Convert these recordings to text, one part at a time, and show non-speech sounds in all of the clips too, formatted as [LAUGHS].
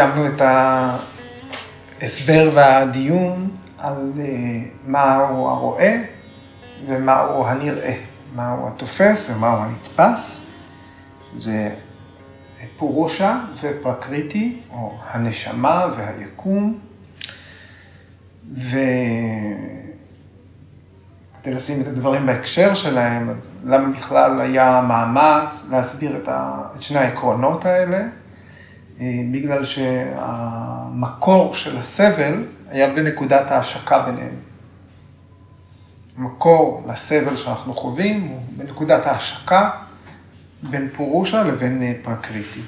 סיימנו את ההסבר והדיון על אה, מהו הרואה ומהו הנראה, מהו התופס ומהו הנתפס. זה פורושה ופרקריטי, או הנשמה והיקום. וכדי לשים את הדברים בהקשר שלהם, אז למה בכלל היה מאמץ להסביר את, ה... את שני העקרונות האלה? אה, בגלל שהמקור של הסבל היה בנקודת ההשקה ביניהם. המקור לסבל שאנחנו חווים הוא בנקודת ההשקה בין פורושה לבין אה, פרקריטי.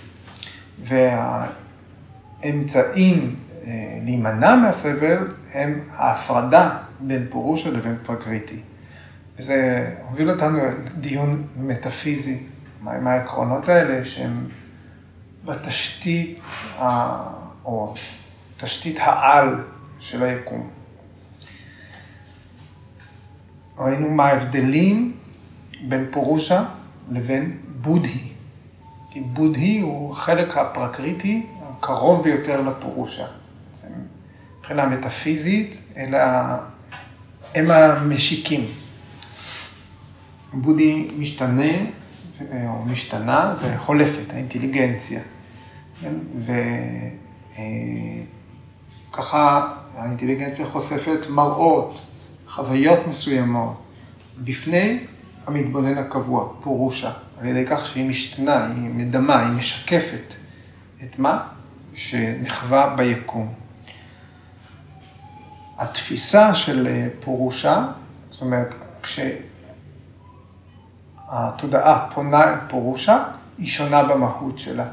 והאמצעים אה, להימנע מהסבל הם ההפרדה בין פורושה לבין פרקריטי. וזה הוביל אותנו לדיון מטאפיזי, מהם העקרונות האלה שהם בתשתית, או תשתית העל של היקום. ראינו מה ההבדלים בין פורושה לבין בודהי. כי בודהי הוא החלק הפרקריטי הקרוב ביותר לפורושה. בעצם מבחינה מטאפיזית, אלא הם המשיקים. בודי משתנה, או משתנה, וחולפת, האינטליגנציה. כן? וככה האינטליגנציה חושפת מראות, חוויות מסוימות, בפני המתבונן הקבוע, פורושה, על ידי כך שהיא משתנה, היא מדמה, היא משקפת את מה שנחווה ביקום. התפיסה של אה, פורושה, זאת אומרת, כשהתודעה פונה אל פורושה, היא שונה במהות שלה.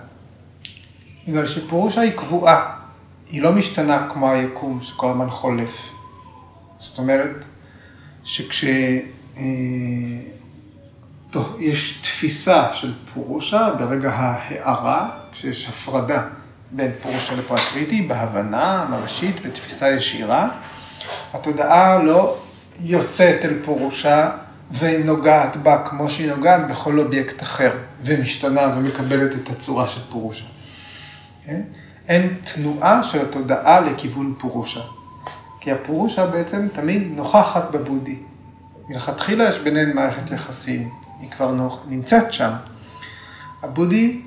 בגלל שפורושה היא קבועה, היא לא משתנה כמו היקום שכל הזמן חולף. זאת אומרת, שכשיש אה, תפיסה של פורושה ברגע ההארה, כשיש הפרדה בין פורושה לפרקריטי, בהבנה ממשית, בתפיסה ישירה, התודעה לא יוצאת אל פורושה ונוגעת בה כמו שהיא נוגעת בכל אובייקט אחר, ומשתנה ומקבלת את הצורה של פורושה. כן? אין תנועה של התודעה לכיוון פורושה. כי הפורושה בעצם תמיד נוכחת בבודי. מלכתחילה יש ביניהן מערכת יחסים, היא כבר נוכ... נמצאת שם. הבודי,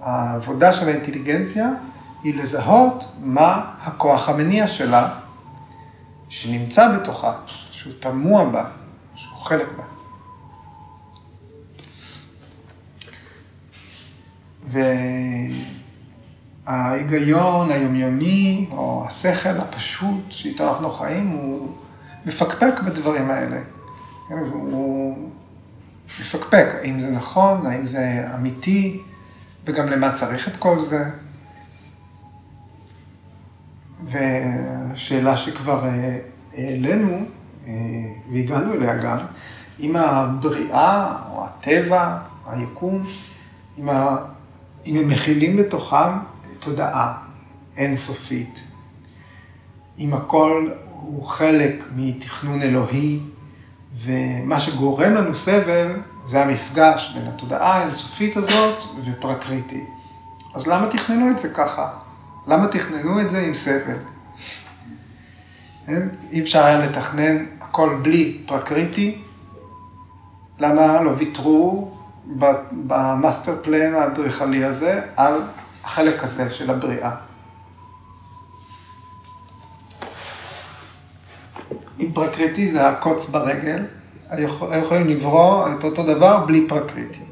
העבודה של האינטליגנציה, היא לזהות מה הכוח המניע שלה, שנמצא בתוכה, שהוא תמוה בה, שהוא חלק בה. וההיגיון היומיומי, או השכל הפשוט שאיתו אנחנו חיים, הוא מפקפק בדברים האלה. הוא מפקפק, האם זה נכון, האם זה אמיתי, וגם למה צריך את כל זה. והשאלה שכבר אה, העלינו, והגענו אליה גם, אם הבריאה או הטבע, היקום, אם, ה... אם הם מכילים בתוכם תודעה אינסופית, אם הכל הוא חלק מתכנון אלוהי, ומה שגורם לנו סבל זה המפגש בין התודעה האינסופית הזאת ופרקריטי. אז למה תכננו את זה ככה? למה תכננו את זה עם סבל? כן? אי אפשר היה לתכנן הכל בלי פרקריטי. למה לא ויתרו ב master plan האדריכלי הזה על החלק הזה של הבריאה? אם פרקריטי זה הקוץ ברגל, היו יכולים לברוא את אותו דבר בלי פרקריטי.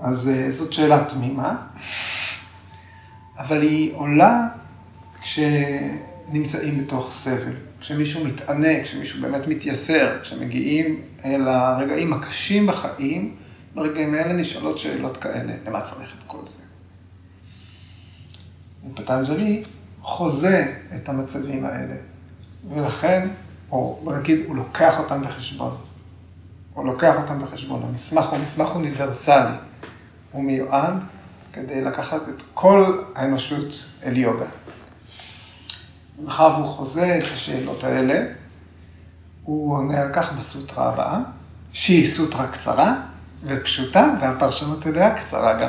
אז אה, זאת שאלה תמימה. אבל היא עולה כשנמצאים בתוך סבל, כשמישהו מתענה, כשמישהו באמת מתייסר, כשמגיעים אל הרגעים הקשים בחיים, ברגעים האלה נשאלות שאלות כאלה, למה צריך את כל זה? ופטנג'לי חוזה את המצבים האלה, ולכן, או בוא נגיד, הוא לוקח אותם בחשבון. הוא לוקח אותם בחשבון. המסמך הוא מסמך אוניברסלי. הוא מיועד כדי לקחת את כל האנושות אל יוגה. מאחר והוא חוזה את השאלות האלה, הוא עונה על כך בסוטרה הבאה, שהיא סוטרה קצרה ופשוטה, והפרשנות אליה קצרה גם.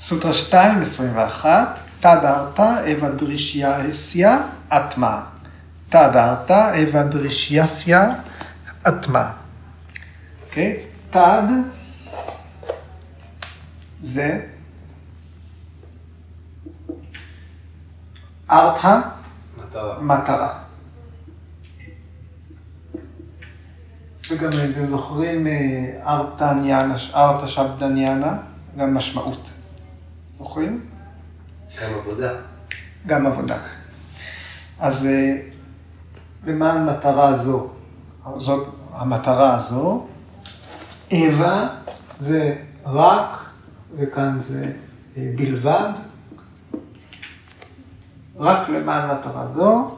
סוטרה 2, 21, תדרתא אבא דרישייסיה אטמה. תדרתא אבא דרישייסיה אטמה. אוקיי? תד זה ארתא מטרה. וגם אם אתם זוכרים, אה, ארתא ניאנה, ארתא שבדא ניאנה, גם משמעות. זוכרים? גם עבודה. גם עבודה. אז אה, למען מטרה זו, זאת המטרה הזו, אווה זה רק, וכאן זה אה, בלבד, רק למען מטרה זו,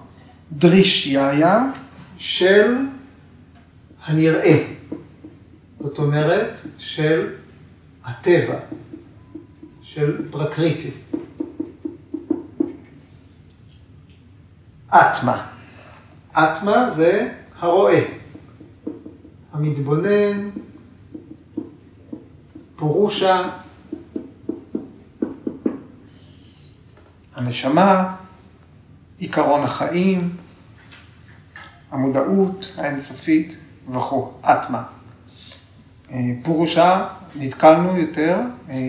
דרישייה של הנראה. זאת אומרת, של הטבע, של פרקריטי. אטמה. אטמה זה הרואה, המתבונן, פורושה, הנשמה, עיקרון החיים, המודעות האינסופית וכו', אטמה. אה, פורושה, נתקלנו יותר, אה, אה,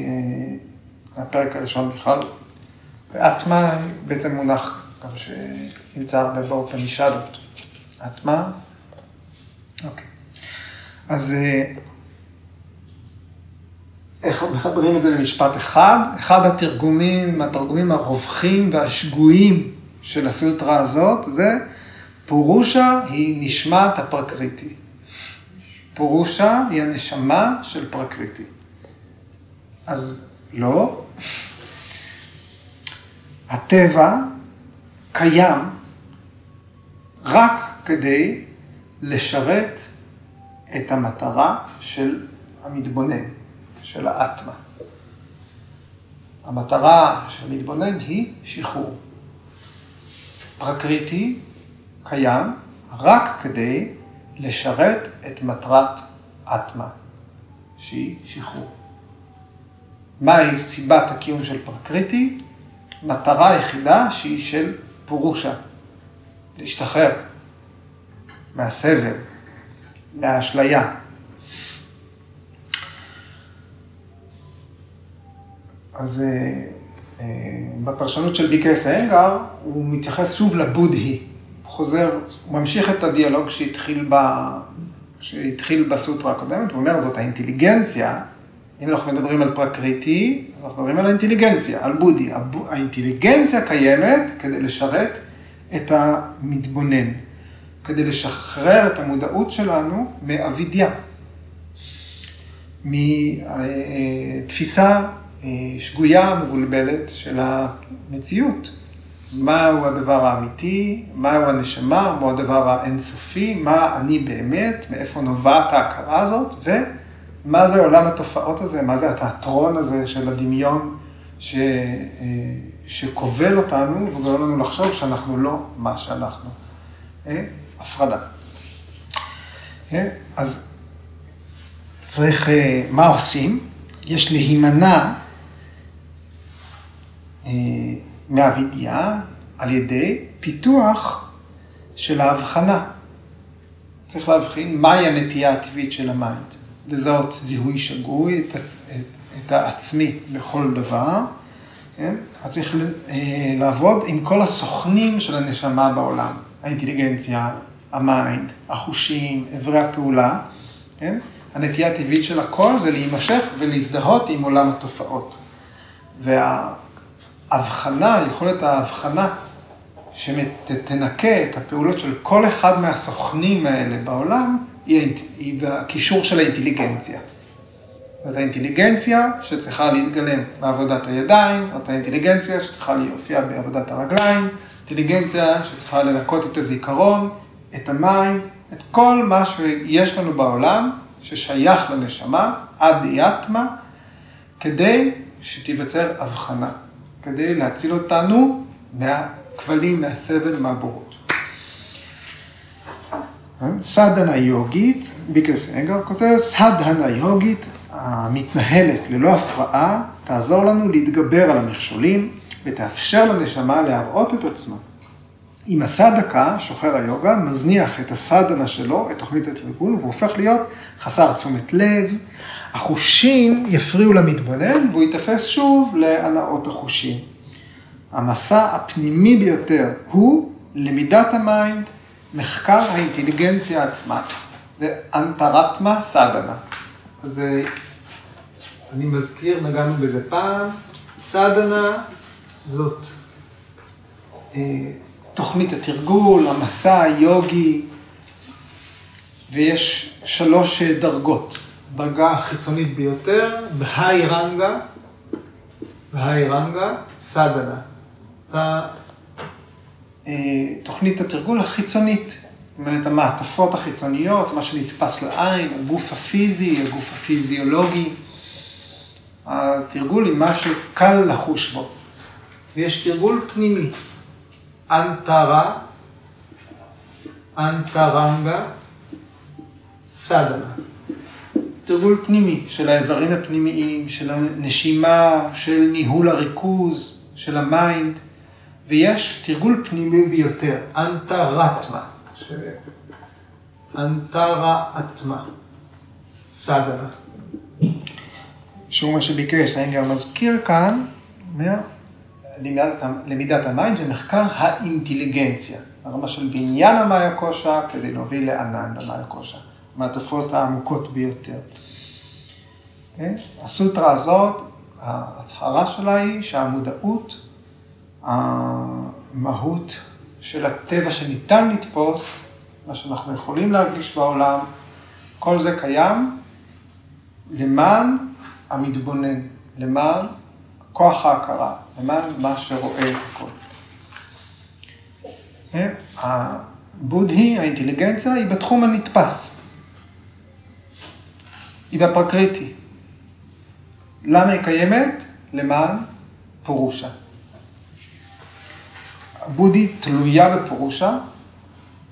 הפרק הראשון בכלל, ואטמה בעצם מונח גם שנמצא הרבה באופנישדות. אטמה, אוקיי. אז איך מחברים את זה למשפט אחד? אחד התרגומים, התרגומים הרווחים והשגויים של הסוטרה הזאת זה פורושה היא נשמת הפרקריטי. פורושה היא הנשמה של פרקריטי. אז לא. הטבע קיים רק כדי לשרת את המטרה של המתבונן, של האטמה. המטרה של המתבונן היא שחרור. פרקריטי קיים רק כדי לשרת את מטרת אטמה, שהיא שחרור. מהי סיבת הקיום של פרקריטי? מטרה יחידה שהיא של פורושה, להשתחרר מהסבל, מהאשליה. אז אה, בפרשנות של דיקס האנגר, הוא מתייחס שוב לבודהי. חוזר, הוא ממשיך את הדיאלוג שהתחיל, ב, שהתחיל בסוטרה הקודמת, הוא אומר, זאת האינטליגנציה, אם אנחנו מדברים על פרקריטי, אנחנו מדברים על האינטליגנציה, על בודי. האינטליגנציה קיימת כדי לשרת את המתבונן, כדי לשחרר את המודעות שלנו מאבידיה, מתפיסה אה, שגויה, מבולבלת של המציאות. מהו הדבר האמיתי, מהו הנשמה, מהו הדבר האינסופי, מה אני באמת, מאיפה נובעת ההכרה הזאת, ומה זה עולם התופעות הזה, מה זה התיאטרון הזה של הדמיון ש... אה, שכובל אותנו וגורם לנו לחשוב שאנחנו לא מה שאנחנו. אה, הפרדה. אז צריך, מה עושים? יש להימנע אה, מהווידיה על ידי פיתוח של ההבחנה. צריך להבחין מהי הנטייה הטבעית של ה mind. לזהות זיהוי שגוי, את, את, את העצמי בכל דבר. כן? אז צריך אה, לעבוד עם כל הסוכנים של הנשמה בעולם. האינטליגנציה, ה mind, החושים, אברי הפעולה. כן? הנטייה הטבעית של הכל זה להימשך ולהזדהות עם עולם התופעות. וה... הבחנה, יכולת ההבחנה שתנקה את הפעולות של כל אחד מהסוכנים האלה בעולם, היא, היא בקישור של האינטליגנציה. זאת האינטליגנציה שצריכה להתגלם בעבודת הידיים, זאת האינטליגנציה שצריכה להופיע בעבודת הרגליים, אינטליגנציה שצריכה לנקות את הזיכרון, את המים, את כל מה שיש לנו בעולם ששייך לנשמה, עד יתמה, כדי שתיווצר הבחנה. כדי להציל אותנו מהכבלים, מהסבל, מהבורות. סדנה יוגית, ביקרס אנגר כותב, סדנה יוגית, המתנהלת ללא הפרעה, תעזור לנו להתגבר על המכשולים ותאפשר לנשמה להראות את עצמה. עם הסדקה, שוחר היוגה, מזניח את הסדנה שלו, את תוכנית התרגול, והוא הופך להיות חסר תשומת לב. החושים יפריעו למתבונן, והוא ייתפס שוב להנאות החושים. המסע הפנימי ביותר הוא למידת ה mind, מחקר האינטליגנציה עצמה. זה אנטרטמה סדנה. אז אני מזכיר, נגענו בזה פעם, סדנה זאת אה, תוכנית התרגול, המסע היוגי, ויש שלוש דרגות. דרגה החיצונית ביותר, בהאי רנגה, בהאי רנגה, סדנה. זו אה, תוכנית התרגול החיצונית, זאת אומרת, המעטפות החיצוניות, מה שנתפס לעין, הגוף הפיזי, הגוף הפיזיולוגי. התרגול עם מה שקל לחוש בו. ויש תרגול פנימי, אנטרה, אנטרנגה, סדנה. תרגול פנימי של האיברים הפנימיים, של הנשימה, של ניהול הריכוז, של ה mind, ויש תרגול פנימי ביותר, אנטרטמה, אנטרטמה, סדנה. שהוא מה שביקש, אני גם מזכיר כאן, למידת, ה mind ומחקר האינטליגנציה, הרמה של ויגניאנה מאיה קושה כדי להוביל לאננדה מאיה קושה, מהתופעות העמוקות ביותר. כן? הסוטרה הזאת, ההצהרה שלה היא שהמודעות, המהות של הטבע שניתן לתפוס, מה שאנחנו יכולים להרגיש בעולם, כל זה קיים למען המתבונן, למען כוח ההכרה, למען מה שרואה את הכל. כן? הבודהי, האינטליגנציה, היא בתחום הנתפס. היא בפרקריטי. למה היא קיימת? למען פורושה. הבודהי תלויה בפורושה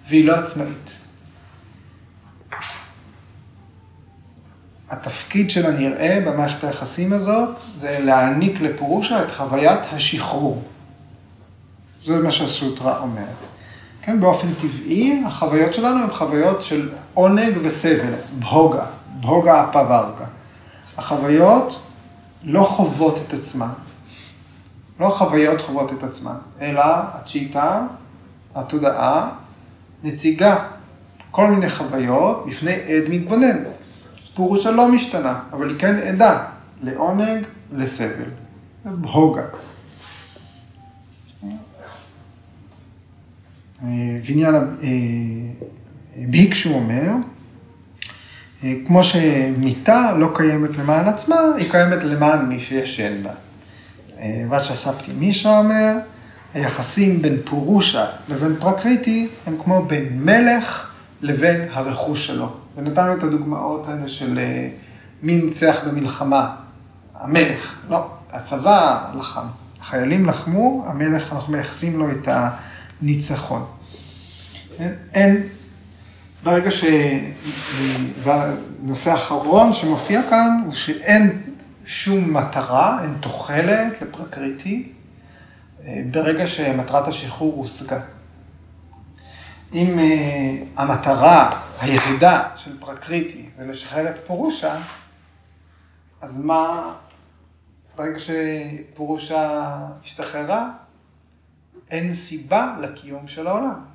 והיא לא עצמאית. התפקיד שלה נראה במערכת היחסים הזאת, זה להעניק לפורושה את חוויית השחרור. זה מה שהסוטרה אומרת. כן, באופן טבעי, החוויות שלנו הן חוויות של עונג וסבל, בהוגה, בהוגה אפווארגה. החוויות לא חוות את עצמן. לא החוויות חוות את עצמן, אלא הצ'יטה, התודעה, נציגה כל מיני חוויות בפני עד מתבונן. פורושה לא משתנה, אבל היא כן עדה לעונג, לסבל. בהוגה. ויניאנה ביקשו אומר, כמו שמיטה לא קיימת למען עצמה, היא קיימת למען מי שישן בה. ואצ'ה ספטי מישה אומר, היחסים בין פורושה לבין פרקריטי הם כמו בין מלך לבין הרכוש שלו. ונתנו את הדוגמאות האלה של אה, מי ניצח במלחמה, המלך, לא, הצבא לחם. החיילים לחמו, המלך, אנחנו מייחסים לו את הניצחון. אין, אין ברגע ש... והנושא האחרון שמופיע כאן הוא שאין שום מטרה, אין תוחלת לפרקריטי, אה, ברגע שמטרת השחרור הושגה. אם uh, המטרה היחידה של פרקריטי זה לשחרר את פורושה, אז מה, ברגע שפורושה השתחררה, אין סיבה לקיום של העולם.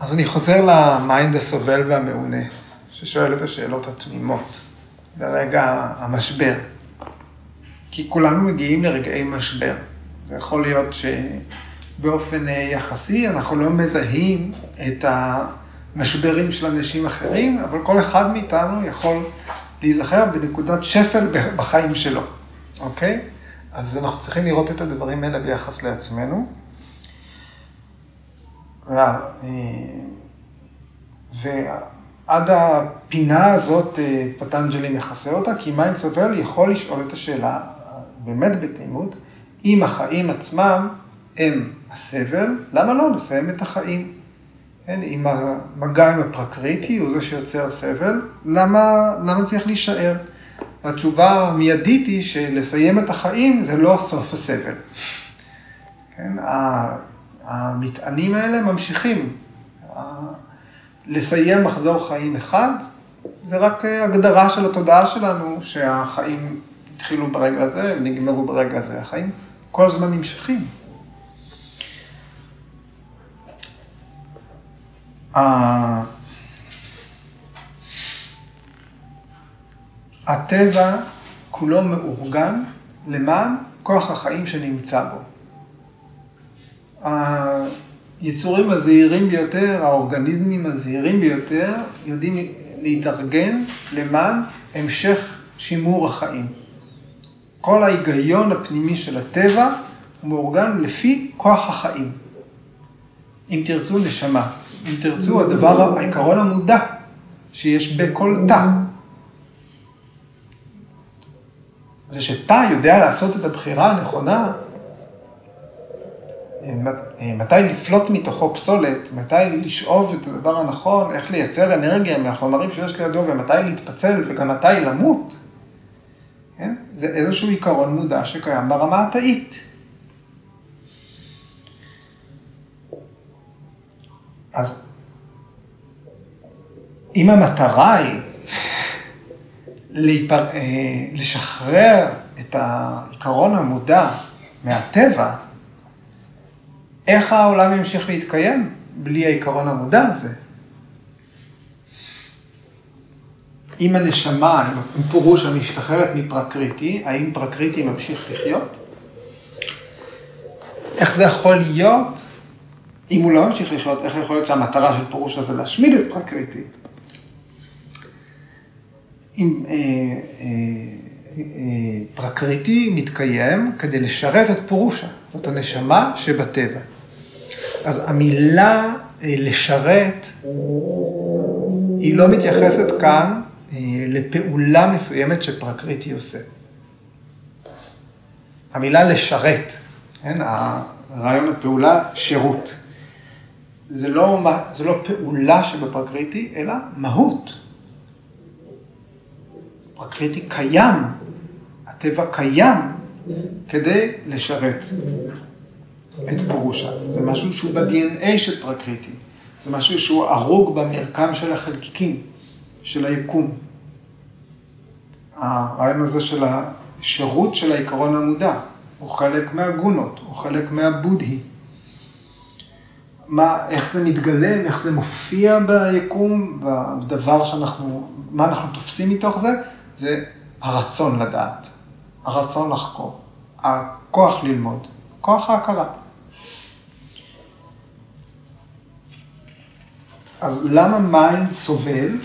אז אני חוזר ל mind הסובל והמעונה, ששואל את השאלות התמימות, ברגע המשבר. כי כולנו מגיעים לרגעי משבר. זה יכול להיות שבאופן אה, יחסי אנחנו לא מזהים את המשברים של אנשים אחרים, אבל כל אחד מאיתנו יכול להיזכר בנקודת שפל בחיים שלו, אוקיי? אז אנחנו צריכים לראות את הדברים האלה ביחס לעצמנו. אה, ואת הפינה הזאת אה, פטנג'לי מכסה אותה, כי mind סובל יכול לשאול את השאלה באמת בתמימות, אם החיים עצמם הם הסבל, למה לא לסיים את החיים? כן, אם המגע עם הפרקריטי הוא זה שיוצר סבל, למה, למה צריך להישאר? התשובה המיידית היא שלסיים את החיים זה לא סוף הסבל. כן, המטענים האלה ממשיכים. לסיים מחזור חיים אחד, זה רק הגדרה של התודעה שלנו שהחיים התחילו ברגע הזה, נגמרו ברגע הזה. החיים כל הזמן נמשכים. הטבע כולו מאורגן למען כוח החיים שנמצא בו. היצורים הזהירים ביותר, האורגניזמים הזהירים ביותר, יודעים להתארגן למען המשך שימור החיים. כל ההיגיון הפנימי של הטבע הוא מאורגן לפי כוח החיים. אם תרצו, נשמה. אם תרצו, הדבר, העיקרון המודע שיש בכל תא. זה שתא יודע לעשות את הבחירה הנכונה, מתי לפלוט מתוכו פסולת, מתי לשאוב את הדבר הנכון, איך לייצר אנרגיה מהחומרים שיש לידו ומתי להתפצל וגם מתי למות, כן? זה איזשהו עיקרון מודע שקיים ברמה התאית. אז אם המטרה היא. אה, לשחרר את העיקרון המודע מהטבע, איך העולם ימשיך להתקיים בלי העיקרון המודע הזה? אם הנשמה, אם פורוש המשתחררת מפרקריטי, האם פרקריטי ממשיך לחיות? איך זה יכול להיות אם הוא לא ממשיך לחיות, איך יכול להיות שהמטרה של פורוש הזה להשמיד את פרקריטי? אם אה, אה, אה, פרקריטי מתקיים כדי לשרת את פורושה, זאת הנשמה שבטבע. אז המילה אה, לשרת, היא לא מתייחסת כאן אה, לפעולה מסוימת שפרקריטי עושה. המילה לשרת, כן, הרעיון הפעולה, שירות. זה לא, זה לא פעולה שבפרקריטי, אלא מהות. פרקריטי קיים, הטבע קיים כדי לשרת את פורושה. זה משהו שהוא ב-DNA של פרקריטי, זה משהו שהוא הרוג במרקם של החלקיקים, של היקום. הרעיון הזה של השירות של העיקרון המודע, הוא חלק מהגונות, הוא חלק מהבודהי. מה, איך זה מתגלם, איך זה מופיע ביקום, בדבר שאנחנו, מה אנחנו תופסים מתוך זה, זה הרצון לדעת, הרצון לחקור, הכוח ללמוד, כוח ההכרה. אז למה מים סובל?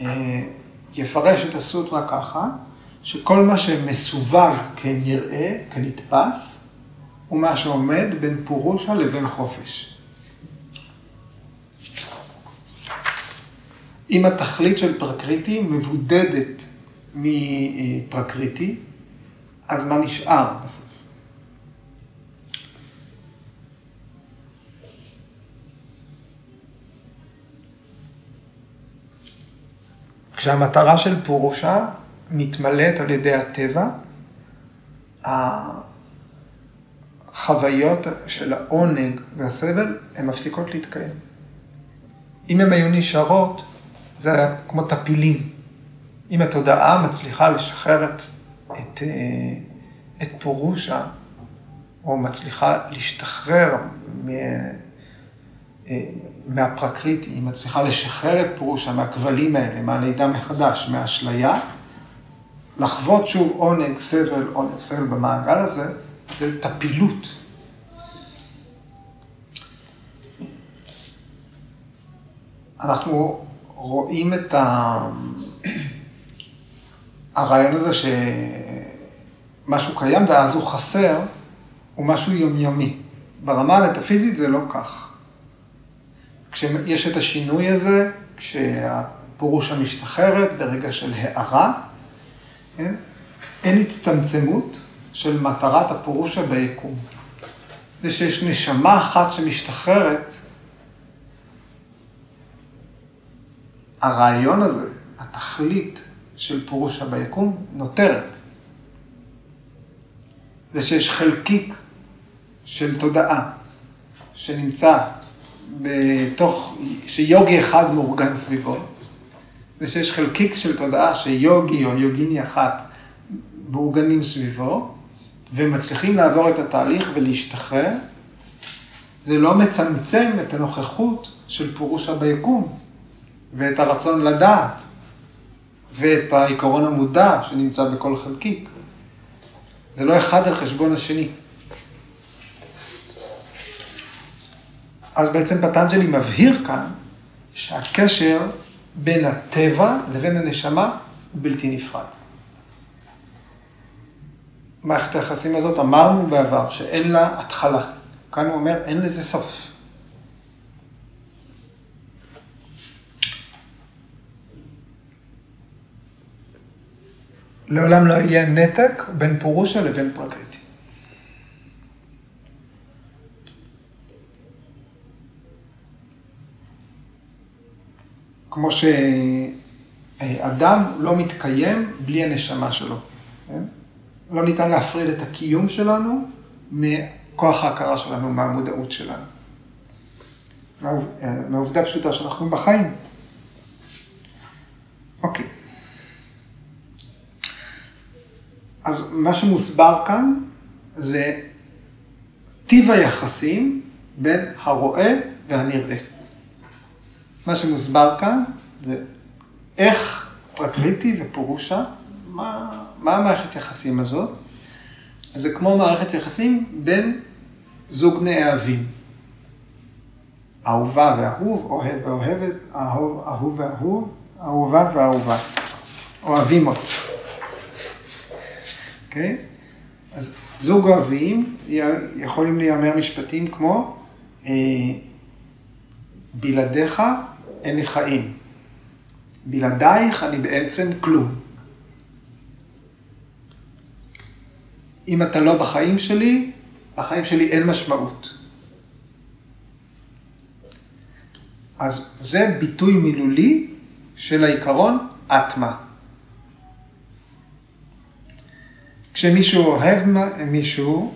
אה, יפרש את הסוטרה ככה, שכל מה שמסווג כנראה, כנתפס, הוא מה שעומד בין פורושה לבין חופש. אם התכלית של פרקריטי מבודדת מפרקריטי, אז מה נשאר בסוף? כשהמטרה של פורושה מתמלאת על ידי הטבע, החוויות של העונג והסבל, הן מפסיקות להתקיים. אם הן היו נשארות, זה היה כמו טפילים. אם התודעה מצליחה לשחרר את, את, את פורושה, או מצליחה להשתחרר מ, אה, מהפרקריטי, היא מצליחה לשחרר את פורושה מהכבלים האלה, מהלידה מחדש, מהאשליה, לחוות שוב עונג, סבל, עונג, סבל במעגל הזה, זה טפילות. אנחנו רואים את ה... הרעיון הזה שמשהו קיים ואז הוא חסר, הוא משהו יומיומי. ברמה המטאפיזית זה לא כך. כשיש את השינוי הזה, כשהפורושה משתחררת ברגע של הארה, כן? אין הצטמצמות של מטרת הפורושה ביקום. זה שיש נשמה אחת שמשתחררת, הרעיון הזה, התכלית של פורושה ביקום, נותרת. זה שיש חלקיק של תודעה שנמצא בתוך, שיוגי אחד מאורגן סביבו, זה שיש חלקיק של תודעה שיוגי או יוגיני אחת מאורגנים סביבו, ומצליחים לעבור את התהליך ולהשתחרר, זה לא מצמצם את הנוכחות של פורושה ביקום, ואת הרצון לדעת, ואת העיקרון המודע שנמצא בכל חלקיק. זה לא אחד על חשבון השני. אז בעצם פטנג'לי מבהיר כאן שהקשר בין הטבע לבין הנשמה הוא בלתי נפרד. מערכת היחסים הזאת, אמרנו בעבר שאין לה התחלה. כאן הוא אומר, אין לזה סוף. לעולם לא יהיה נתק בין פורושה לבין פרקריטי. כמו שאדם לא מתקיים בלי הנשמה שלו. כן? לא ניתן להפריד את הקיום שלנו מכוח ההכרה שלנו, מהמודעות שלנו. מהעובדה פשוטה שאנחנו בחיים. אוקיי. אז מה שמוסבר כאן זה טיב היחסים בין הרואה והנראה. מה שמוסבר כאן זה איך פרקריטי ופורושה, מה, מה המערכת יחסים הזאת? אז זה כמו מערכת יחסים בין זוג נאהבים. אהובה ואהוב, אוהב ואוהבת, אהוב, אהוב ואהוב, אהובה ואהובה. אוהבים אותי. אוקיי? Okay? אז זוג אוהבים, יכולים להיאמר משפטים כמו, אה, בלעדיך אין לי חיים. בלעדייך אני בעצם כלום. אם אתה לא בחיים שלי, בחיים שלי אין משמעות. אז זה ביטוי מילולי של העיקרון אטמה. כשמישהו אוהב מישהו,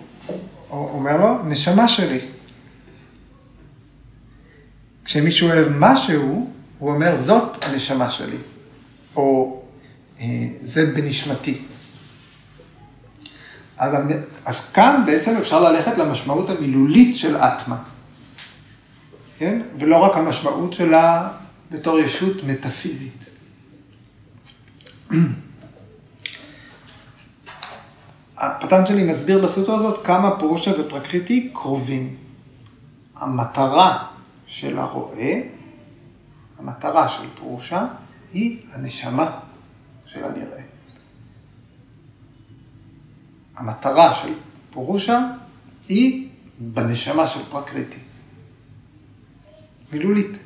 אומר לו, נשמה שלי. כשמישהו אוהב משהו, הוא אומר, זאת הנשמה שלי, או אה, זה בנשמתי. אז, אז כאן בעצם אפשר ללכת למשמעות המילולית של אטמה, כן? ולא רק המשמעות שלה בתור ישות מטאפיזית. [CLEARS THROAT] הפטנג'לי מסביר בסוטרה הזאת כמה פורושה ופרקריטי קרובים. המטרה של הרועה, המטרה של פורושה, היא הנשמה של הנראה. המטרה של פורושה היא בנשמה של פרקריטי. מילולית.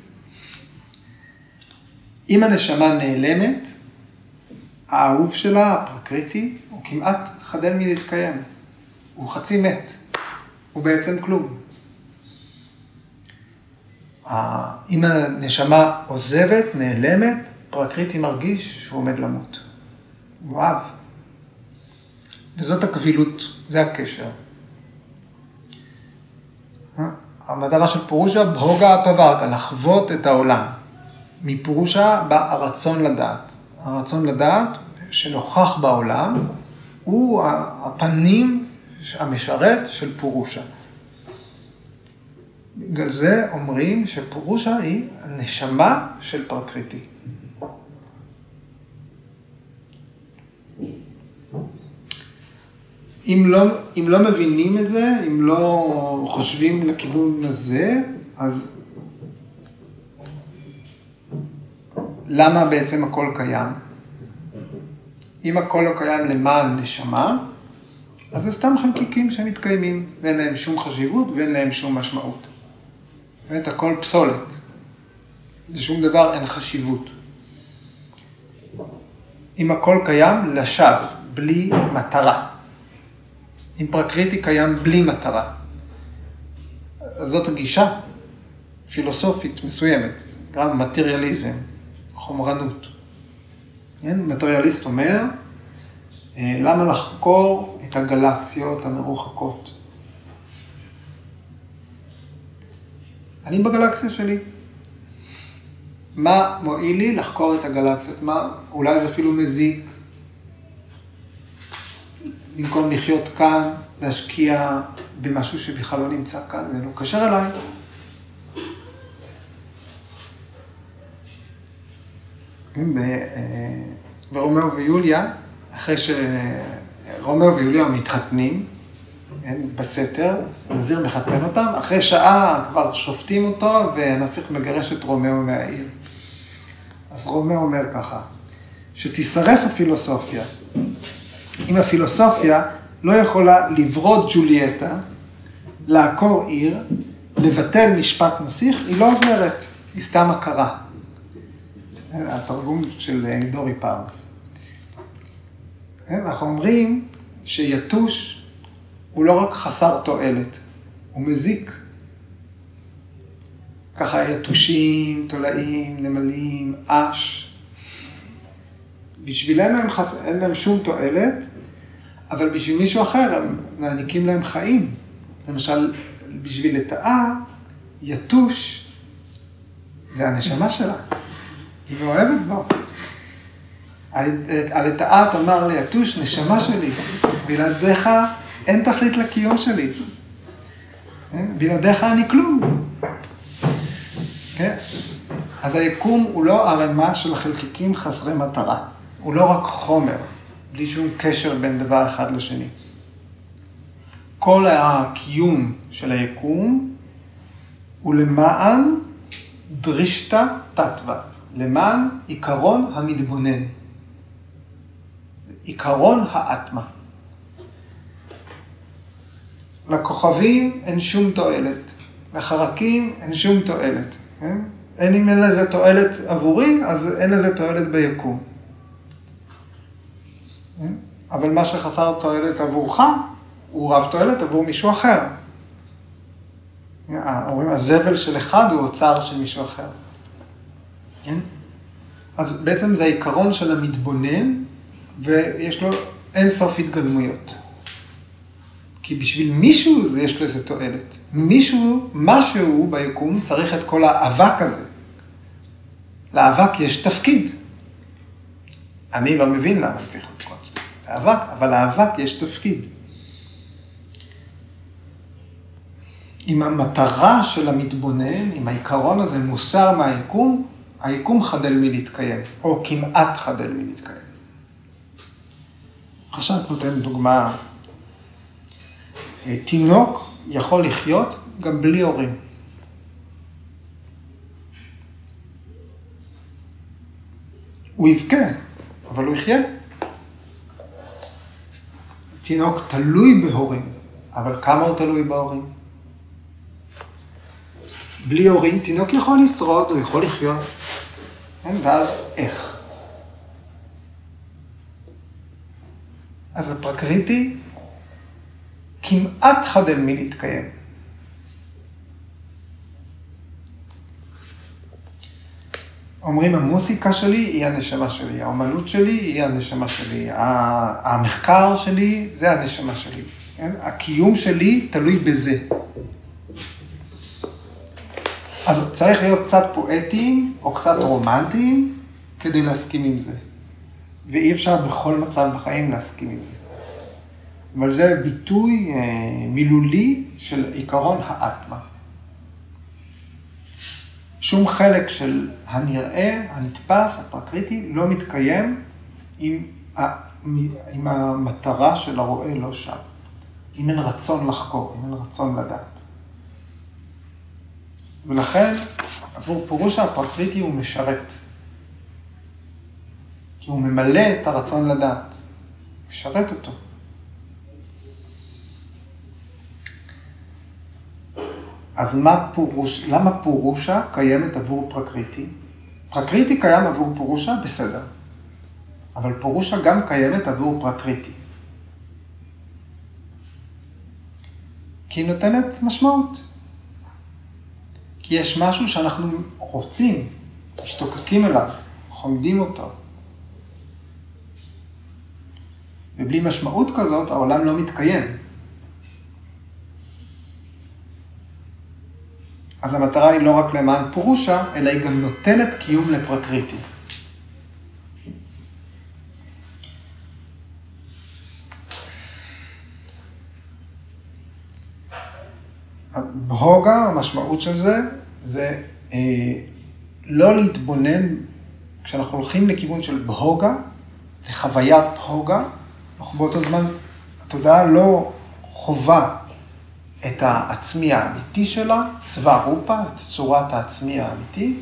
אם הנשמה נעלמת, האהוב שלה, הפרקריטי, הוא כמעט חדל מלהתקיים. הוא חצי מת. הוא בעצם כלום. אם הנשמה עוזבת, נעלמת, פרקריטי מרגיש שהוא עומד למות. הוא אהב. וזאת הקבילות, זה הקשר. המטרה של פורושה, בהוגה הפווארקה, לחוות את העולם. מפורושה בא הרצון לדעת. הרצון לדעת שנוכח בעולם הוא הפנים המשרת של פורושה. בגלל זה אומרים שפורושה היא הנשמה של פרקריטי. אם לא, אם לא מבינים את זה, אם לא חושבים לכיוון הזה, אז למה בעצם הכל קיים? אם הכל לא קיים למען נשמה, אז זה סתם חלקיקים שמתקיימים, ואין להם שום חשיבות ואין להם שום משמעות. באמת הכל פסולת. זה שום דבר, אין חשיבות. אם הכל קיים, לשווא, בלי מטרה. אם פרקריטי קיים בלי מטרה. זאת הגישה פילוסופית מסוימת, גם מטריאליזם, חומרנות. כן? מטריאליסט אומר, אה, למה לחקור את הגלקסיות המרוחקות? אני בגלקסיה שלי. מה מועיל לי לחקור את הגלקסיות? מה, אולי זה אפילו מזיק. במקום לחיות כאן, להשקיע במשהו שבכלל לא נמצא כאן, ולא קשר אליי. כן, אה, ורומאו ויוליה, אחרי שרומאו ויוליה מתחתנים, בסתר, נזיר מחתן אותם, אחרי שעה כבר שופטים אותו והנסיך מגרש את רומאו מהעיר. אז רומאו אומר ככה, שתישרף הפילוסופיה. אם הפילוסופיה לא יכולה לברוא ג'ולייטה, לעקור עיר, לבטל משפט נסיך, היא לא עוזרת, היא סתם הכרה. התרגום של דורי פרס. אנחנו אומרים שיתוש הוא לא רק חסר תועלת, הוא מזיק. ככה יתושים, תולעים, נמלים, אש. בשבילנו הם חס... אין להם שום תועלת, אבל בשביל מישהו אחר הם מעניקים להם חיים. למשל, בשביל לטאה, יתוש זה הנשמה שלה. היא מאוהבת בו. הלטאה תאמר ליתוש, נשמה שלי, בלעדיך אין תכלית לקיום שלי. כן? בלעדיך אני כלום. כן? אז היקום הוא לא ערימה של חלקיקים חסרי מטרה. הוא לא רק חומר, בלי שום קשר בין דבר אחד לשני. כל הקיום של היקום הוא למען דרישתא תתווה, למען עיקרון המתבונן, עיקרון האטמה. לכוכבים אין שום תועלת, לחרקים אין שום תועלת. כן? אין אם אין לזה תועלת עבורי, אז אין לזה תועלת ביקום. כן? אבל מה שחסר תועלת עבורך, הוא רב תועלת עבור מישהו אחר. אומרים, הזבל של אחד הוא אוצר של מישהו אחר. כן? אז בעצם זה העיקרון של המתבונן, ויש לו אין סוף התגלמויות. כי בשביל מישהו יש לזה תועלת. מישהו, משהו ביקום צריך את כל האבק הזה. לאבק יש תפקיד. אני לא מבין למה צריך את כל זה. האבק, אבל לאבק יש תפקיד. אם המטרה של המתבונן, אם העיקרון הזה מוסר מהיקום, היקום חדל מלהתקיים, או כמעט חדל מלהתקיים. עכשיו את נותן דוגמה תינוק יכול לחיות גם בלי הורים. הוא יבכה, אבל הוא יחיה. תינוק תלוי בהורים, אבל כמה הוא תלוי בהורים? בלי הורים תינוק יכול לשרוד, הוא יכול לחיות. כן, ואז איך? אז הפרקריטי כמעט חדל מלהתקיים. אומרים, המוסיקה שלי היא הנשמה שלי, האומנות שלי היא הנשמה שלי, המחקר שלי זה הנשמה שלי. כן? הקיום שלי תלוי בזה. אז צריך להיות קצת פואטיים או קצת רומנטיים כדי להסכים עם זה. ואי אפשר בכל מצב בחיים להסכים עם זה. אבל זה ביטוי אה, מילולי של עיקרון האטמה. שום חלק של הנראה, הנתפס, הפרקריטי, לא מתקיים אם, אם המטרה של הרואה לא שם. אם אין רצון לחקור, אם אין רצון לדעת. ולכן, עבור פירוש הפרקריטי הוא משרת. כי הוא ממלא את הרצון לדעת, משרת אותו. אז מה פורוש, למה פורושה קיימת עבור פרקריטי? פרקריטי קיים עבור פורושה, בסדר. אבל פורושה גם קיימת עבור פרקריטי. כי היא נותנת משמעות. כי יש משהו שאנחנו רוצים, משתוקקים אליו, חומדים אותו. ובלי משמעות כזאת העולם לא מתקיים. אז המטרה היא לא רק למען פורושה, אלא היא גם נותנת קיום לפרקריטי. בהוגה, המשמעות של זה, זה אה, לא להתבונן, כשאנחנו הולכים לכיוון של בהוגה, לחוויית בהוגה, אנחנו באותו זמן, התודעה לא חווה את העצמי האמיתי שלה, סבא רופה, את צורת העצמי האמיתי,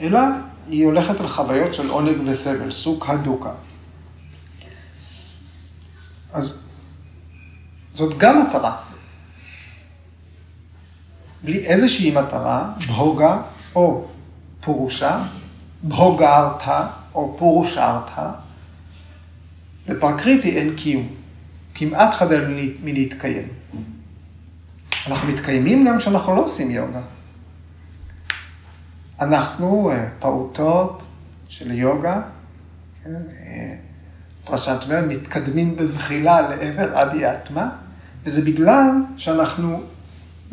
אלא היא הולכת על חוויות של עונג וסבל, סוג הדוקה. אז זאת גם מטרה. בלי איזושהי מטרה, בהוגה או פורושה, בהוגה ארתה או פורושה ארתה, לפרקריטי אין קיום. כמעט חדל מלהתקיים. אנחנו מתקיימים גם כשאנחנו לא עושים יוגה. אנחנו אה, פעוטות של יוגה, כן, אה, פרשת אומר, מתקדמים בזחילה לעבר אדי אטמה, וזה בגלל שאנחנו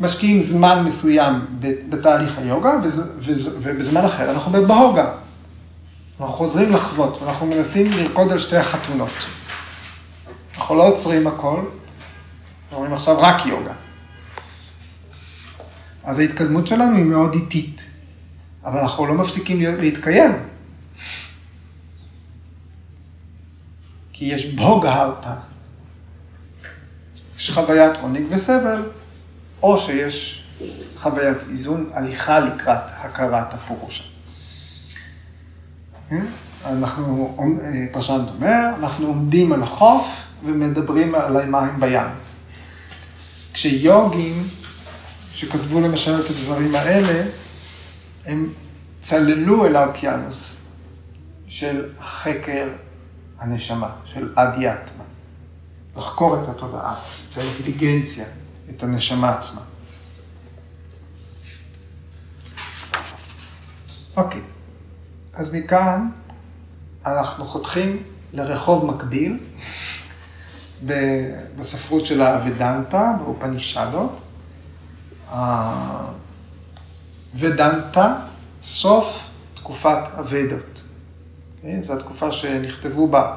משקיעים זמן מסוים בתהליך היוגה, ובזמן אחר אנחנו בבהוגה. אנחנו חוזרים לחוות, ואנחנו מנסים לרקוד על שתי החתונות. אנחנו לא עוצרים הכל, אומרים עכשיו רק יוגה. אז ההתקדמות שלנו היא מאוד איטית, אבל אנחנו לא מפסיקים להתקיים. כי יש בוגה הרתא. יש חוויית עונג וסבל, או שיש חוויית איזון, הליכה לקראת הכרת הפורושה. כן? אנחנו, פרשנט אומר, אנחנו עומדים על החוף ומדברים על המים בים. כשיוגים שכתבו למשל את הדברים האלה, הם צללו אל האוקיינוס של חקר הנשמה, של אדיאטמה. לחקור את התודעה, את האינטליגנציה, את הנשמה עצמה. אוקיי, אז מכאן אנחנו חותכים לרחוב מקביל בספרות של האבדנטה, באופנישדות. ודנטה, סוף תקופת הוודות. כן? זו התקופה שנכתבו בה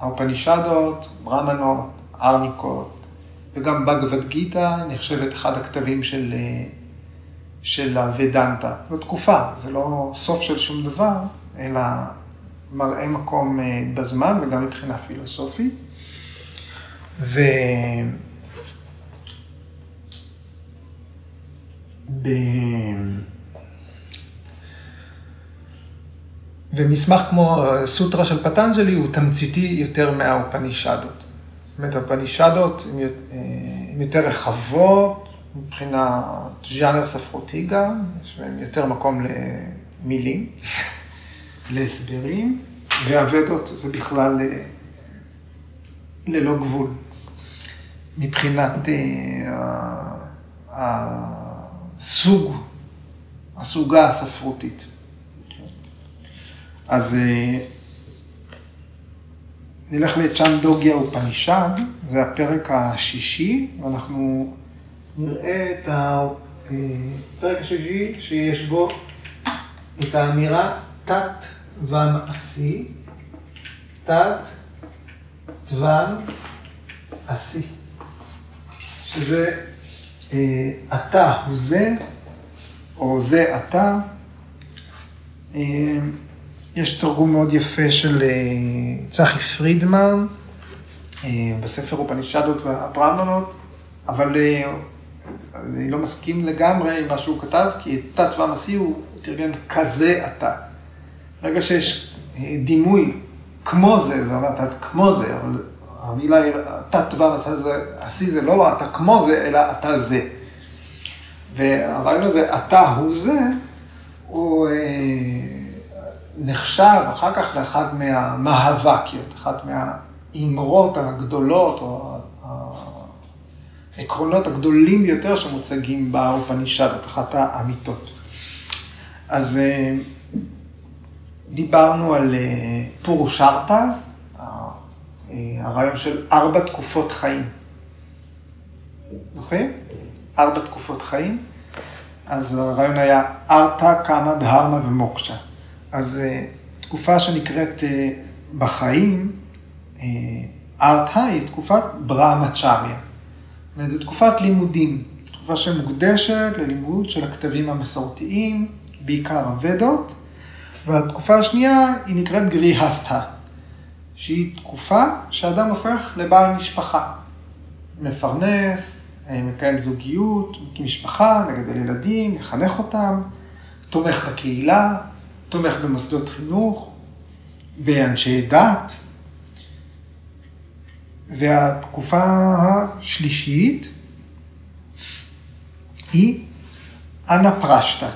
האופנישדות, ברמנות, ארניקות, וגם בגבד גיתא נחשבת אחד הכתבים של, של הוודנטה. זו תקופה, זה לא סוף של שום דבר, אלא מראה מקום אה, בזמן וגם מבחינה פילוסופית. ו... ב... ומסמך כמו סוטרה של פטנג'לי הוא תמציתי יותר מהאופנישדות. זאת אומרת, האופנישדות הן יותר רחבות, מבחינת ז'אנר ספרותי גם, יש בהן יותר מקום למילים, [LAUGHS] להסברים, והוודות זה בכלל אה, ללא גבול. מבחינת uh, הסוג, הסוגה הספרותית. אז אה, נלך לצ'אנדוגיה ופנישד, זה הפרק השישי, ואנחנו נראה את הפרק השישי שיש בו את האמירה תת ומעשי, תת תבם עשי, שזה אה, אתה הוא זה, או זה אתה. אה, יש תרגום מאוד יפה של אה, צחי פרידמן בספר אופנישדות והברמנות, אבל אני לא מסכים לגמרי עם מה שהוא כתב, כי תת והמסי הוא תרגם כזה אתה. ברגע שיש דימוי כמו זה, זה אומר אתה כמו זה, אבל המילה היא, תת והשיא זה לא אתה כמו זה, אלא אתה זה. והרעיון הזה, אתה הוא זה, הוא אה, נחשב אחר כך לאחד מהמאבקיות, אחת מהאמרות הגדולות, או העקרונות הגדולים ביותר שמוצגים באופנישדות, אחת האמיתות. אז אה, דיברנו על אה, פורושרטס, הרעיון של ארבע תקופות חיים. זוכרים? ארבע תקופות חיים. אז הרעיון היה ארתא, קמא, דהרמה ומוקשה. אז תקופה שנקראת בחיים, ארתא היא תקופת ברהמצ'ריה. זו תקופת לימודים, תקופה שמוקדשת ללימוד של הכתבים המסורתיים, בעיקר הוודות, והתקופה השנייה היא נקראת גריהסטה, שהיא תקופה שאדם הופך לבעל משפחה, מפרנס, מקיים זוגיות, מקים משפחה, מגדל ילדים, מחנך אותם, תומך בקהילה, תומך במוסדות חינוך, באנשי דת. והתקופה השלישית היא אנה פרשטה,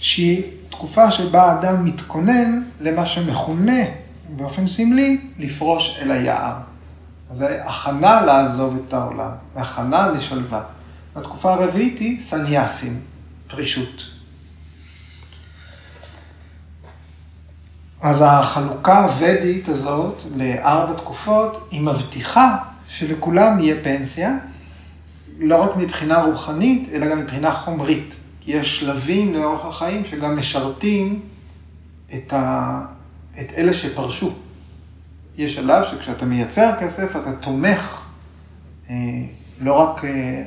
שהיא תקופה שבה האדם מתכונן למה שמכונה באופן סמלי לפרוש אל היער. אז זה הכנה לעזוב את העולם, זה הכנה לשלווה. התקופה הרביעית היא סניאסים, פרישות. אז החלוקה הוודית הזאת לארבע תקופות, היא מבטיחה שלכולם יהיה פנסיה, לא רק מבחינה רוחנית, אלא גם מבחינה חומרית. כי יש שלבים לאורך החיים שגם משרתים את, ה... את אלה שפרשו. יש שלב שכשאתה מייצר כסף, אתה תומך אה, לא רק אה,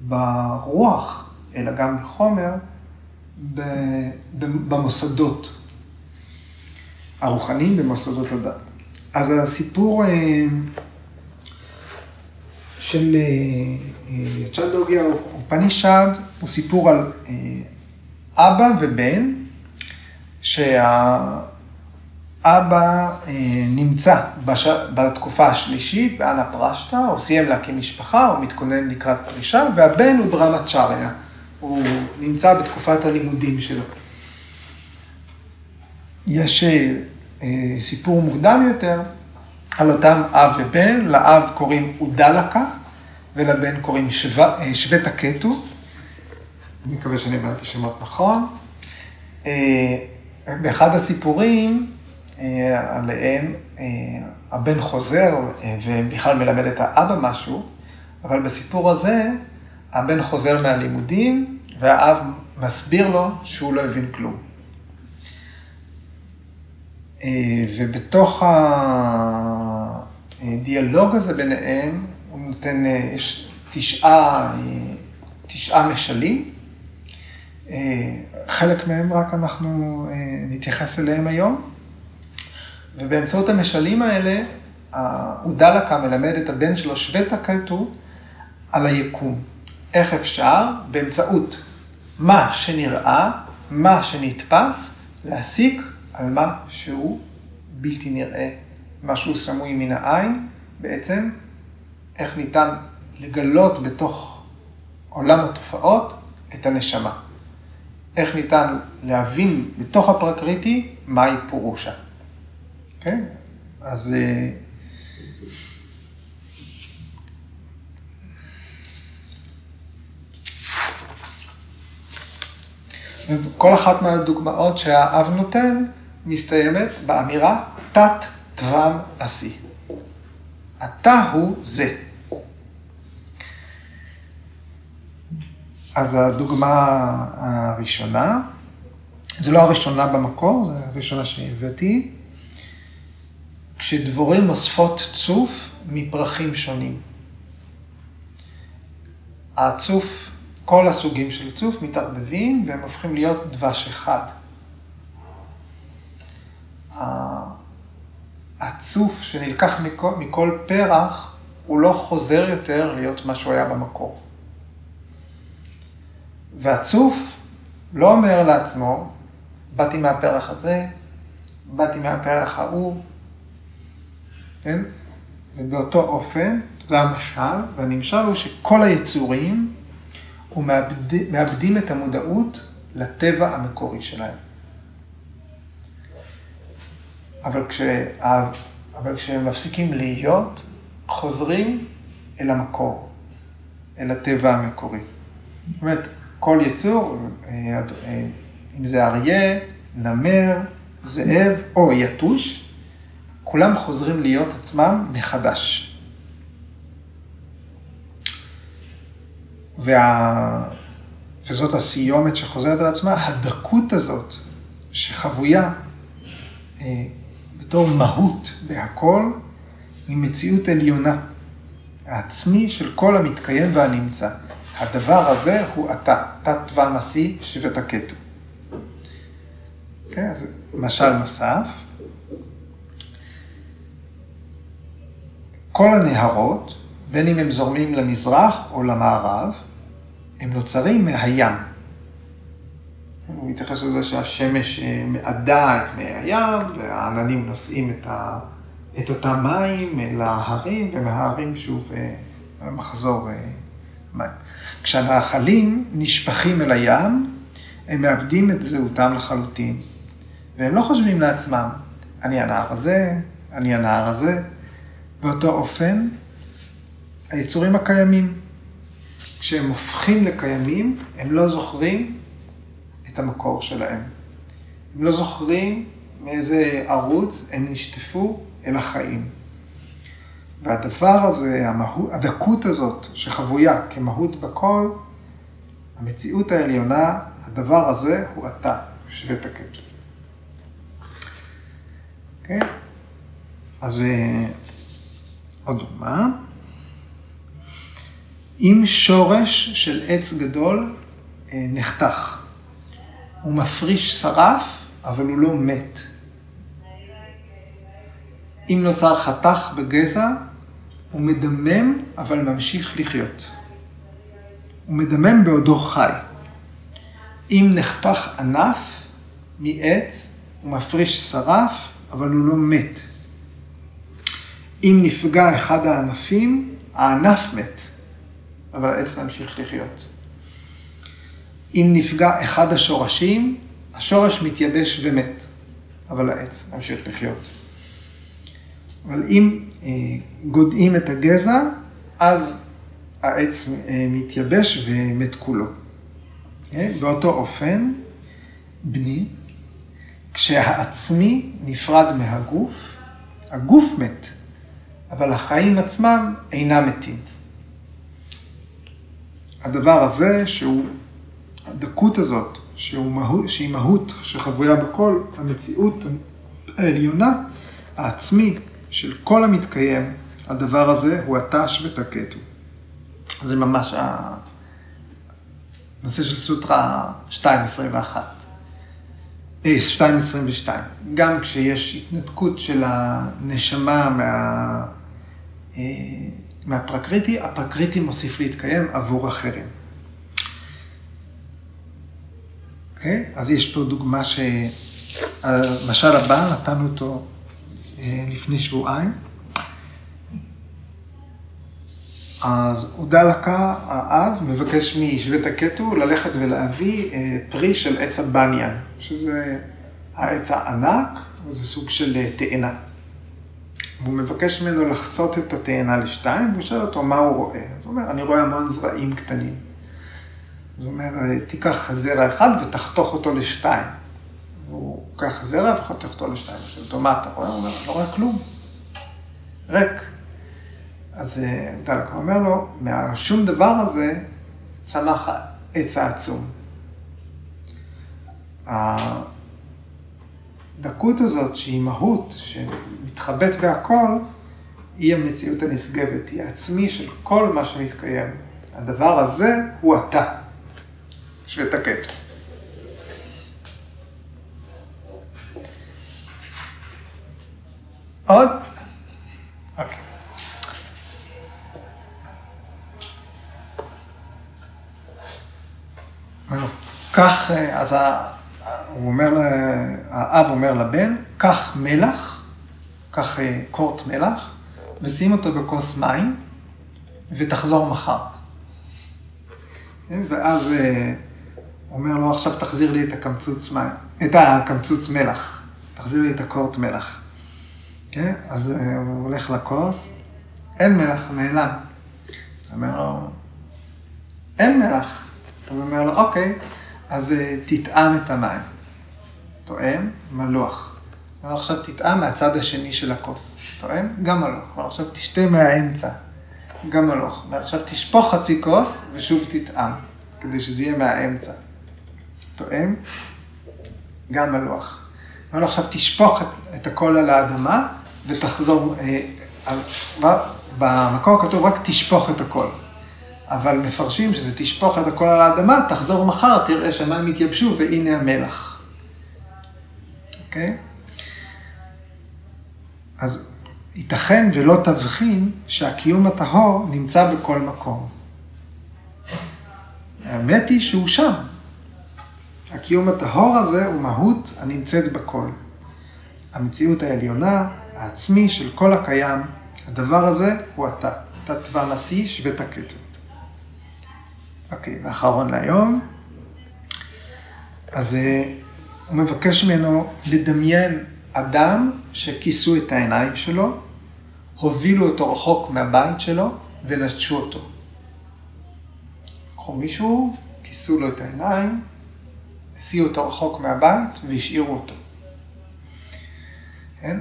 ברוח, אלא גם בחומר, ב... במוסדות. הרוחניים במוסדות הדת. אז הסיפור אה, של צ'אדוגיה אופנישד הוא סיפור על אה, אבא ובן, שהאבא אה, נמצא בש... בתקופה השלישית, באנה פרשטה, או סיים להקים משפחה, או מתכונן לקראת פרישה, והבן הוא ברמצ'ריה, הוא נמצא בתקופת הלימודים שלו. יש אה, סיפור מוקדם יותר על אותם אב ובן, לאב קוראים אודלקה ולבן קוראים אה, שבט הקטו. אני מקווה שאני הבנתי שמות נכון. אה, באחד הסיפורים עליהם הבן חוזר ובכלל מלמד את האבא משהו, אבל בסיפור הזה הבן חוזר מהלימודים והאב מסביר לו שהוא לא הבין כלום. אה, ובתוך הדיאלוג הזה ביניהם, הוא נותן, אה, יש תשעה, אה, תשעה משלים. חלק מהם רק אנחנו נתייחס אליהם היום. ובאמצעות המשלים האלה, אודלקה מלמד את הבן שלו, שוות כתוב, על היקום. איך אפשר באמצעות מה שנראה, מה שנתפס, להסיק על מה שהוא בלתי נראה, משהו סמוי מן העין, בעצם איך ניתן לגלות בתוך עולם התופעות את הנשמה. איך ניתן להבין בתוך הפרקריטי מהי פורושה. כן? אז... אה, כל אחת מהדוגמאות שהאב נותן מסתיימת באמירה תת תבם עשי. אתה הוא זה. אז הדוגמה הראשונה, זו לא הראשונה במקור, זו הראשונה שהבאתי, כשדבורים אוספות צוף מפרחים שונים. הצוף, כל הסוגים של צוף מתערבבים והם הופכים להיות דבש אחד. הצוף שנלקח מכל, מכל פרח, הוא לא חוזר יותר להיות מה שהוא היה במקור. והצוף לא אומר לעצמו, באתי מהפרח הזה, באתי מהפרח ההוא, כן? ובאותו אופן, זה המשל, והנמשל הוא שכל היצורים, הוא מאבד, מאבדים את המודעות לטבע המקורי שלהם. אבל, כשה, אבל כשהם מפסיקים להיות, חוזרים אל המקור, אל הטבע המקורי. זאת אומרת, כל יצור, אה, אה, אם זה אריה, נמר, זאב או יתוש, כולם חוזרים להיות עצמם מחדש. וה... וזאת הסיומת שחוזרת על עצמה, הדקות הזאת שחבויה אה, בתור מהות בהכל, היא מציאות עליונה, העצמי של כל המתקיים והנמצא. הדבר הזה הוא אתה, תת תווה נשיא שבט הכתו. כן, אז משל נוסף. כל הנהרות, בין אם הם זורמים למזרח או למערב, הם נוצרים מהים. הוא מתייחס לזה שהשמש אה, מעדה את מי הים, והעננים נושאים את, ה, את אותם מים אל ההרים, ומההרים שוב אה, מחזור אה, מים. כשהנחלים נשפכים אל הים, הם מאבדים את זהותם לחלוטין, והם לא חושבים לעצמם, אני הנער הזה, אני הנער הזה. באותו אופן, היצורים הקיימים, כשהם הופכים לקיימים, הם לא זוכרים את המקור שלהם. הם לא זוכרים מאיזה ערוץ הם נשטפו אל החיים. והדבר הזה, המהות, הדקות הזאת שחבויה כמהות בכל, המציאות העליונה, הדבר הזה הוא אתה, שבט הכתוב. כן? Okay? אז עוד דוגמה. אם שורש של עץ גדול אה, נחתך, הוא מפריש שרף, אבל הוא לא מת. אם נוצר חתך בגזע, הוא מדמם, אבל ממשיך לחיות. הוא מדמם בעודו חי. אם נחתך ענף מעץ, הוא מפריש שרף, אבל הוא לא מת. אם נפגע אחד הענפים, הענף מת, אבל העץ ממשיך לחיות. אם נפגע אחד השורשים, השורש מתייבש ומת, אבל העץ ממשיך לחיות. אבל אם אה, גודעים את הגזע, אז העץ אה, מתייבש ומת כולו. אה, באותו אופן, בני, כשהעצמי נפרד מהגוף, הגוף מת, אבל החיים עצמם אינם מתים. הדבר הזה, שהוא, הדקות הזאת, שהוא מהות, שהיא מהות שחבויה בכל, המציאות העליונה, העצמי של כל המתקיים, הדבר הזה הוא התש ותקטו. זה ממש הנושא של סוטרה 2.21. 2.22. גם כשיש התנתקות של הנשמה מה... אה, מהפרקריטי, הפרקריטי מוסיף להתקיים עבור אחרים. אוקיי? Okay? אז יש פה דוגמה שהמשל הבא, נתנו אותו אה, לפני שבועיים. אז עודה לקה, האב, מבקש משבט הקטו ללכת ולהביא אה, פרי של עץ הבניאן, שזה העץ הענק, וזה סוג של תאנה. והוא מבקש ממנו לחצות את התאנה לשתיים, והוא שואל אותו מה הוא רואה. אז הוא אומר, אני רואה המון זרעים קטנים. אז הוא אומר, תיקח זרע אחד ותחתוך אותו לשתיים. הוא לוקח זרע וחותך אותו לשתיים. הוא שואל אותו, מה אתה רואה? הוא אומר, לא רואה כלום. ריק. אז דלק אומר לו, מהשום דבר הזה צמח העץ העצום. הדקות הזאת, שהיא מהות, שמתחבאת בהכל, היא המציאות הנשגבת, היא העצמי של כל מה שמתקיים. הדבר הזה הוא אתה, שבט הקטע. עוד? אוקיי. כך, אז הוא אומר, האב אומר לבן, קח מלח, קח אה, קורט מלח, ושים אותו בכוס מים, ותחזור מחר. ואז אה, אומר לו, עכשיו תחזיר לי את הקמצוץ מים, את הקמצוץ מלח, תחזיר לי את הקורט מלח. כן? אז אה, הוא הולך לכוס, אין מלח, נעלם. אז אומר לו, אין מלח. אז אומר לו, אוקיי, אז תטעם את המים. תואם, מלוח. אבל עכשיו תטעם מהצד השני של הכוס. תואם? גם מלוח. אבל עכשיו תשתה מהאמצע. גם מלוח. ועכשיו תשפוך חצי כוס ושוב תטעם, כדי שזה יהיה מהאמצע. תואם? גם מלוח. אבל עכשיו תשפוך את, את הכל על האדמה ותחזור, אה, על, במקור כתוב רק תשפוך את הכל. אבל מפרשים שזה תשפוך את הכל על האדמה, תחזור מחר, תראה שהמים יתייבשו והנה המלח. אוקיי? אז ייתכן ולא תבחין שהקיום הטהור נמצא בכל מקום. האמת היא שהוא שם. הקיום הטהור הזה הוא מהות הנמצאת בכל. המציאות העליונה, העצמי של כל הקיים, הדבר הזה הוא אתה. תתווה נשיא שווה תקטו. אוקיי, ואחרון להיום. אז אה, הוא מבקש ממנו לדמיין אדם שכיסו את העיניים שלו, הובילו אותו רחוק מהבית שלו ונטשו אותו. לקחו מישהו, כיסו לו את העיניים, הסיעו אותו רחוק מהבית והשאירו אותו. כן?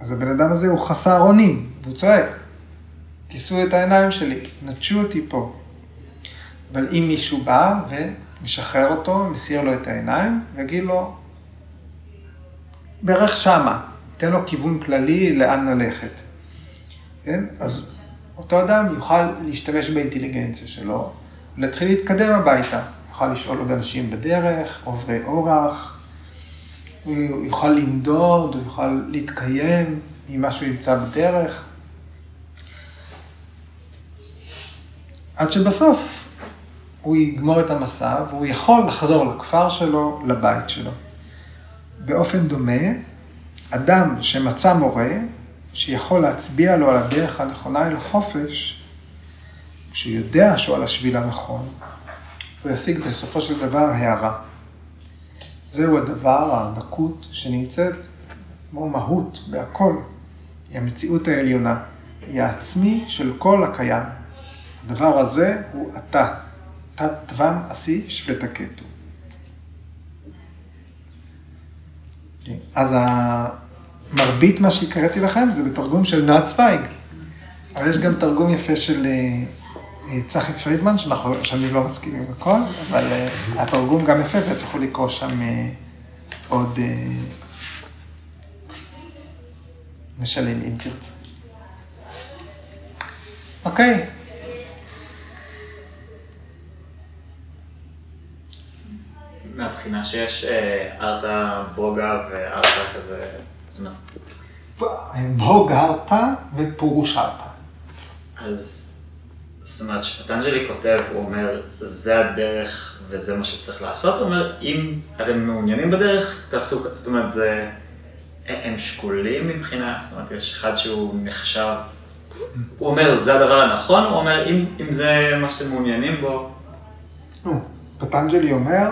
אז הבן אדם הזה הוא חסר אונים, והוא צועק. כיסו את העיניים שלי, נטשו אותי פה. אבל אם מישהו בא ומשחרר אותו, מסיר לו את העיניים, ויגיד לו, בערך שמה, ייתן לו כיוון כללי לאן ללכת. כן? אז אותו אדם יוכל להשתמש באינטליגנציה שלו, ולהתחיל להתקדם הביתה. יוכל לשאול עוד אנשים בדרך, עוברי אורח, הוא יוכל לנדוד, הוא יוכל להתקיים ממה שהוא ימצא בדרך. עד שבסוף הוא יגמור את המסע והוא יכול לחזור לכפר שלו, לבית שלו. באופן דומה, אדם שמצא מורה, שיכול להצביע לו על הדרך הנכונה אל החופש, כשהוא יודע שהוא על השביל הנכון, הוא ישיג בסופו של דבר הערה. זהו הדבר, הדקות, שנמצאת כמו מהות בהכל. היא המציאות העליונה, היא העצמי של כל הקיים. הדבר הזה הוא אתה, תת תבם עשי שוותקטו. אז מרבית מה שהקראתי לכם זה בתרגום של נועה צוויג, אבל יש גם תרגום יפה של אה, אה, צחי פרידמן, שאנחנו, שאני לא מסכים עם הכל, אבל אה, התרגום גם יפה ותוכלו לקרוא שם עוד משלים אם תרצו. אוקיי. מהבחינה שיש ארתה בוגה וארתה כזה, זאת אומרת... בוגה ארתה ופורוש ארתה. אז זאת אומרת, שפטנג'לי כותב, הוא אומר, זה הדרך וזה מה שצריך לעשות, הוא אומר, אם אתם מעוניינים בדרך, תעשו, זאת אומרת, זה, הם שקולים מבחינה, זאת אומרת, יש אחד שהוא נחשב, הוא אומר, זה הדבר הנכון, הוא אומר, אם, אם זה מה שאתם מעוניינים בו. פטנג'לי אומר,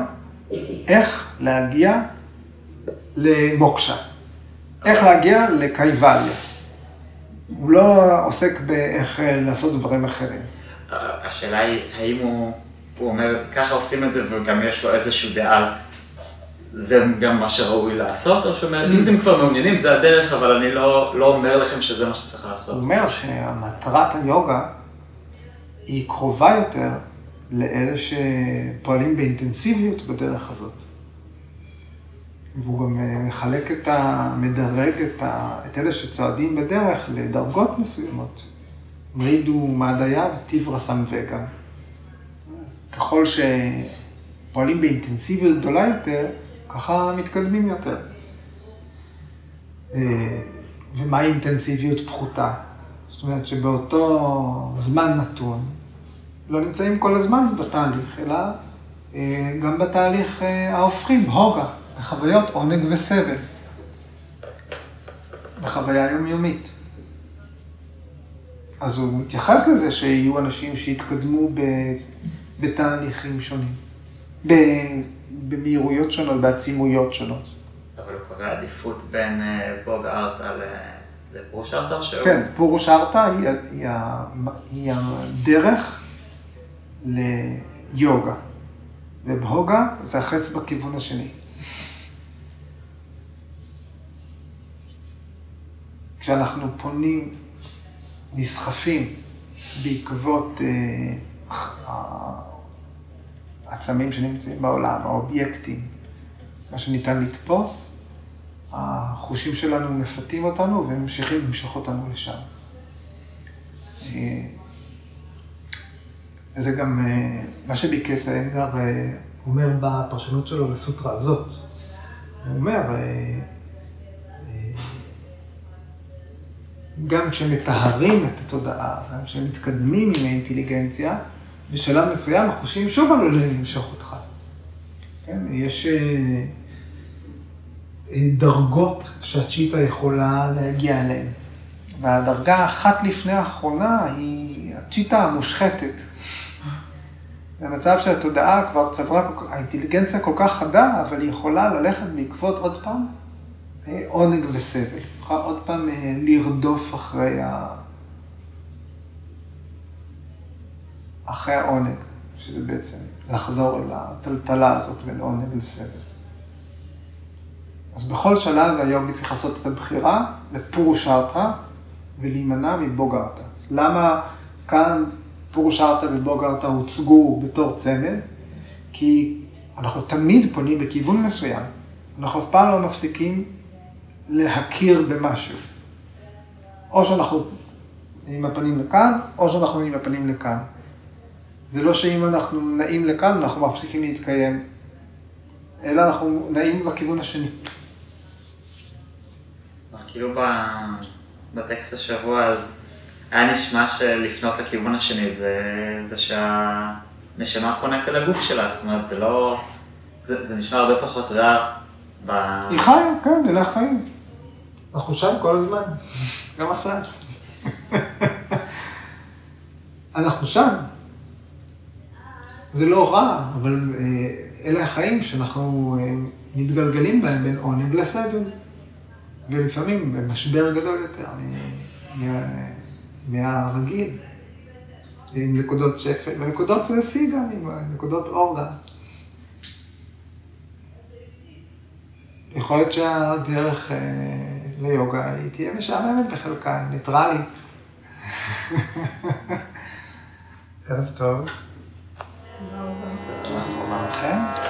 איך להגיע למוקשה, איך להגיע לקייבליה. הוא לא עוסק באיך לעשות דברים אחרים. השאלה היא, האם הוא, הוא אומר, ככה עושים את זה וגם יש לו איזשהו דעה, זה גם מה שראוי לעשות, או שהוא אומר, אם אתם כבר מעוניינים, זה הדרך, אבל אני לא, לא אומר לכם שזה מה שצריך לעשות. הוא אומר שהמטרת היוגה היא קרובה יותר לאלה שפועלים באינטנסיביות בדרך הזאת. והוא גם אה, מחלק את ה... מדרג את, ה... את אלה שצועדים בדרך לדרגות מסוימות. מרידו מעדיה וטיברה סמווגה. ככל שפועלים באינטנסיביות גדולה יותר, ככה מתקדמים יותר. אה, ומהי אינטנסיביות פחותה? זאת אומרת שבאותו זמן נתון, לא נמצאים כל הזמן בתהליך, אלא אה, גם בתהליך אה, ההופכים, הוגה, בחוויות עונג וסבל, בחוויה יומיומית. אז הוא מתייחס לזה שיהיו אנשים שיתקדמו בתהליכים שונים, במהירויות שונות, בעצימויות שונות. אבל הוא קובע עדיפות בין אה, בוג ארטה לפורוש ארטה? שהוא... כן, פורוש ארטה היא, היא, היא הדרך ליוגה. ובהוגה זה החץ בכיוון השני. כשאנחנו פונים, נסחפים בעקבות אה, העצמים שנמצאים בעולם, האובייקטים, מה שניתן לתפוס, החושים שלנו מפתים אותנו וממשיכים למשוך אותנו לשם. אה, זה גם אה, מה שביקש האנגר אומר בפרשנות שלו לסוטרה הזאת. הוא אומר, גם כשמטהרים את התודעה, גם כשמתקדמים עם האינטליגנציה, בשלב מסוים החושים שוב עלולים למשוך אותך. כן? יש אה, אה, דרגות שהצ'יטה יכולה להגיע אליהן. והדרגה האחת לפני האחרונה היא הצ'יטה המושחתת. זה מצב שהתודעה כבר צברה, האינטליגנציה כל כך חדה, אבל היא יכולה ללכת בעקבות עוד פעם אה, עונג וסבל. יכולה עוד פעם לרדוף אחרי ה... אחרי העונג, שזה בעצם לחזור אל הטלטלה הזאת בין עונג לסבל. אז בכל שלב היוגי צריך לעשות את הבחירה לפורושרתא ולהימנע מבוגרתא. למה כאן פורושרתא ובוגרתא הוצגו בתור צמד? כי אנחנו תמיד פונים בכיוון מסוים. אנחנו אף פעם לא מפסיקים להכיר במשהו. או שאנחנו עם הפנים לכאן, או שאנחנו עם הפנים לכאן. זה לא שאם אנחנו נעים לכאן, אנחנו מפסיקים להתקיים, אלא אנחנו נעים בכיוון השני. כאילו בטקסט השבוע, אז היה נשמע שלפנות לכיוון השני זה, זה שהנשמה פונית אל הגוף שלה, זאת אומרת, זה לא, זה, זה נשמע הרבה פחות רע. ב... היא חיה, כן, אלה החיים. אנחנו שם כל הזמן, גם עכשיו. [LAUGHS] אנחנו שם. זה לא רע, אבל אה, אלה החיים שאנחנו אה, מתגלגלים בהם בין עונג לסבל. ולפעמים במשבר גדול יותר מהרגיל. עם נקודות שפל, ונקודות שיא גם, עם נקודות אור גם. יכול להיות שהדרך אה, ליוגה היא תהיה משעממת בחלקה, היא ניטרלית. ערב טוב. תודה רבה לכם.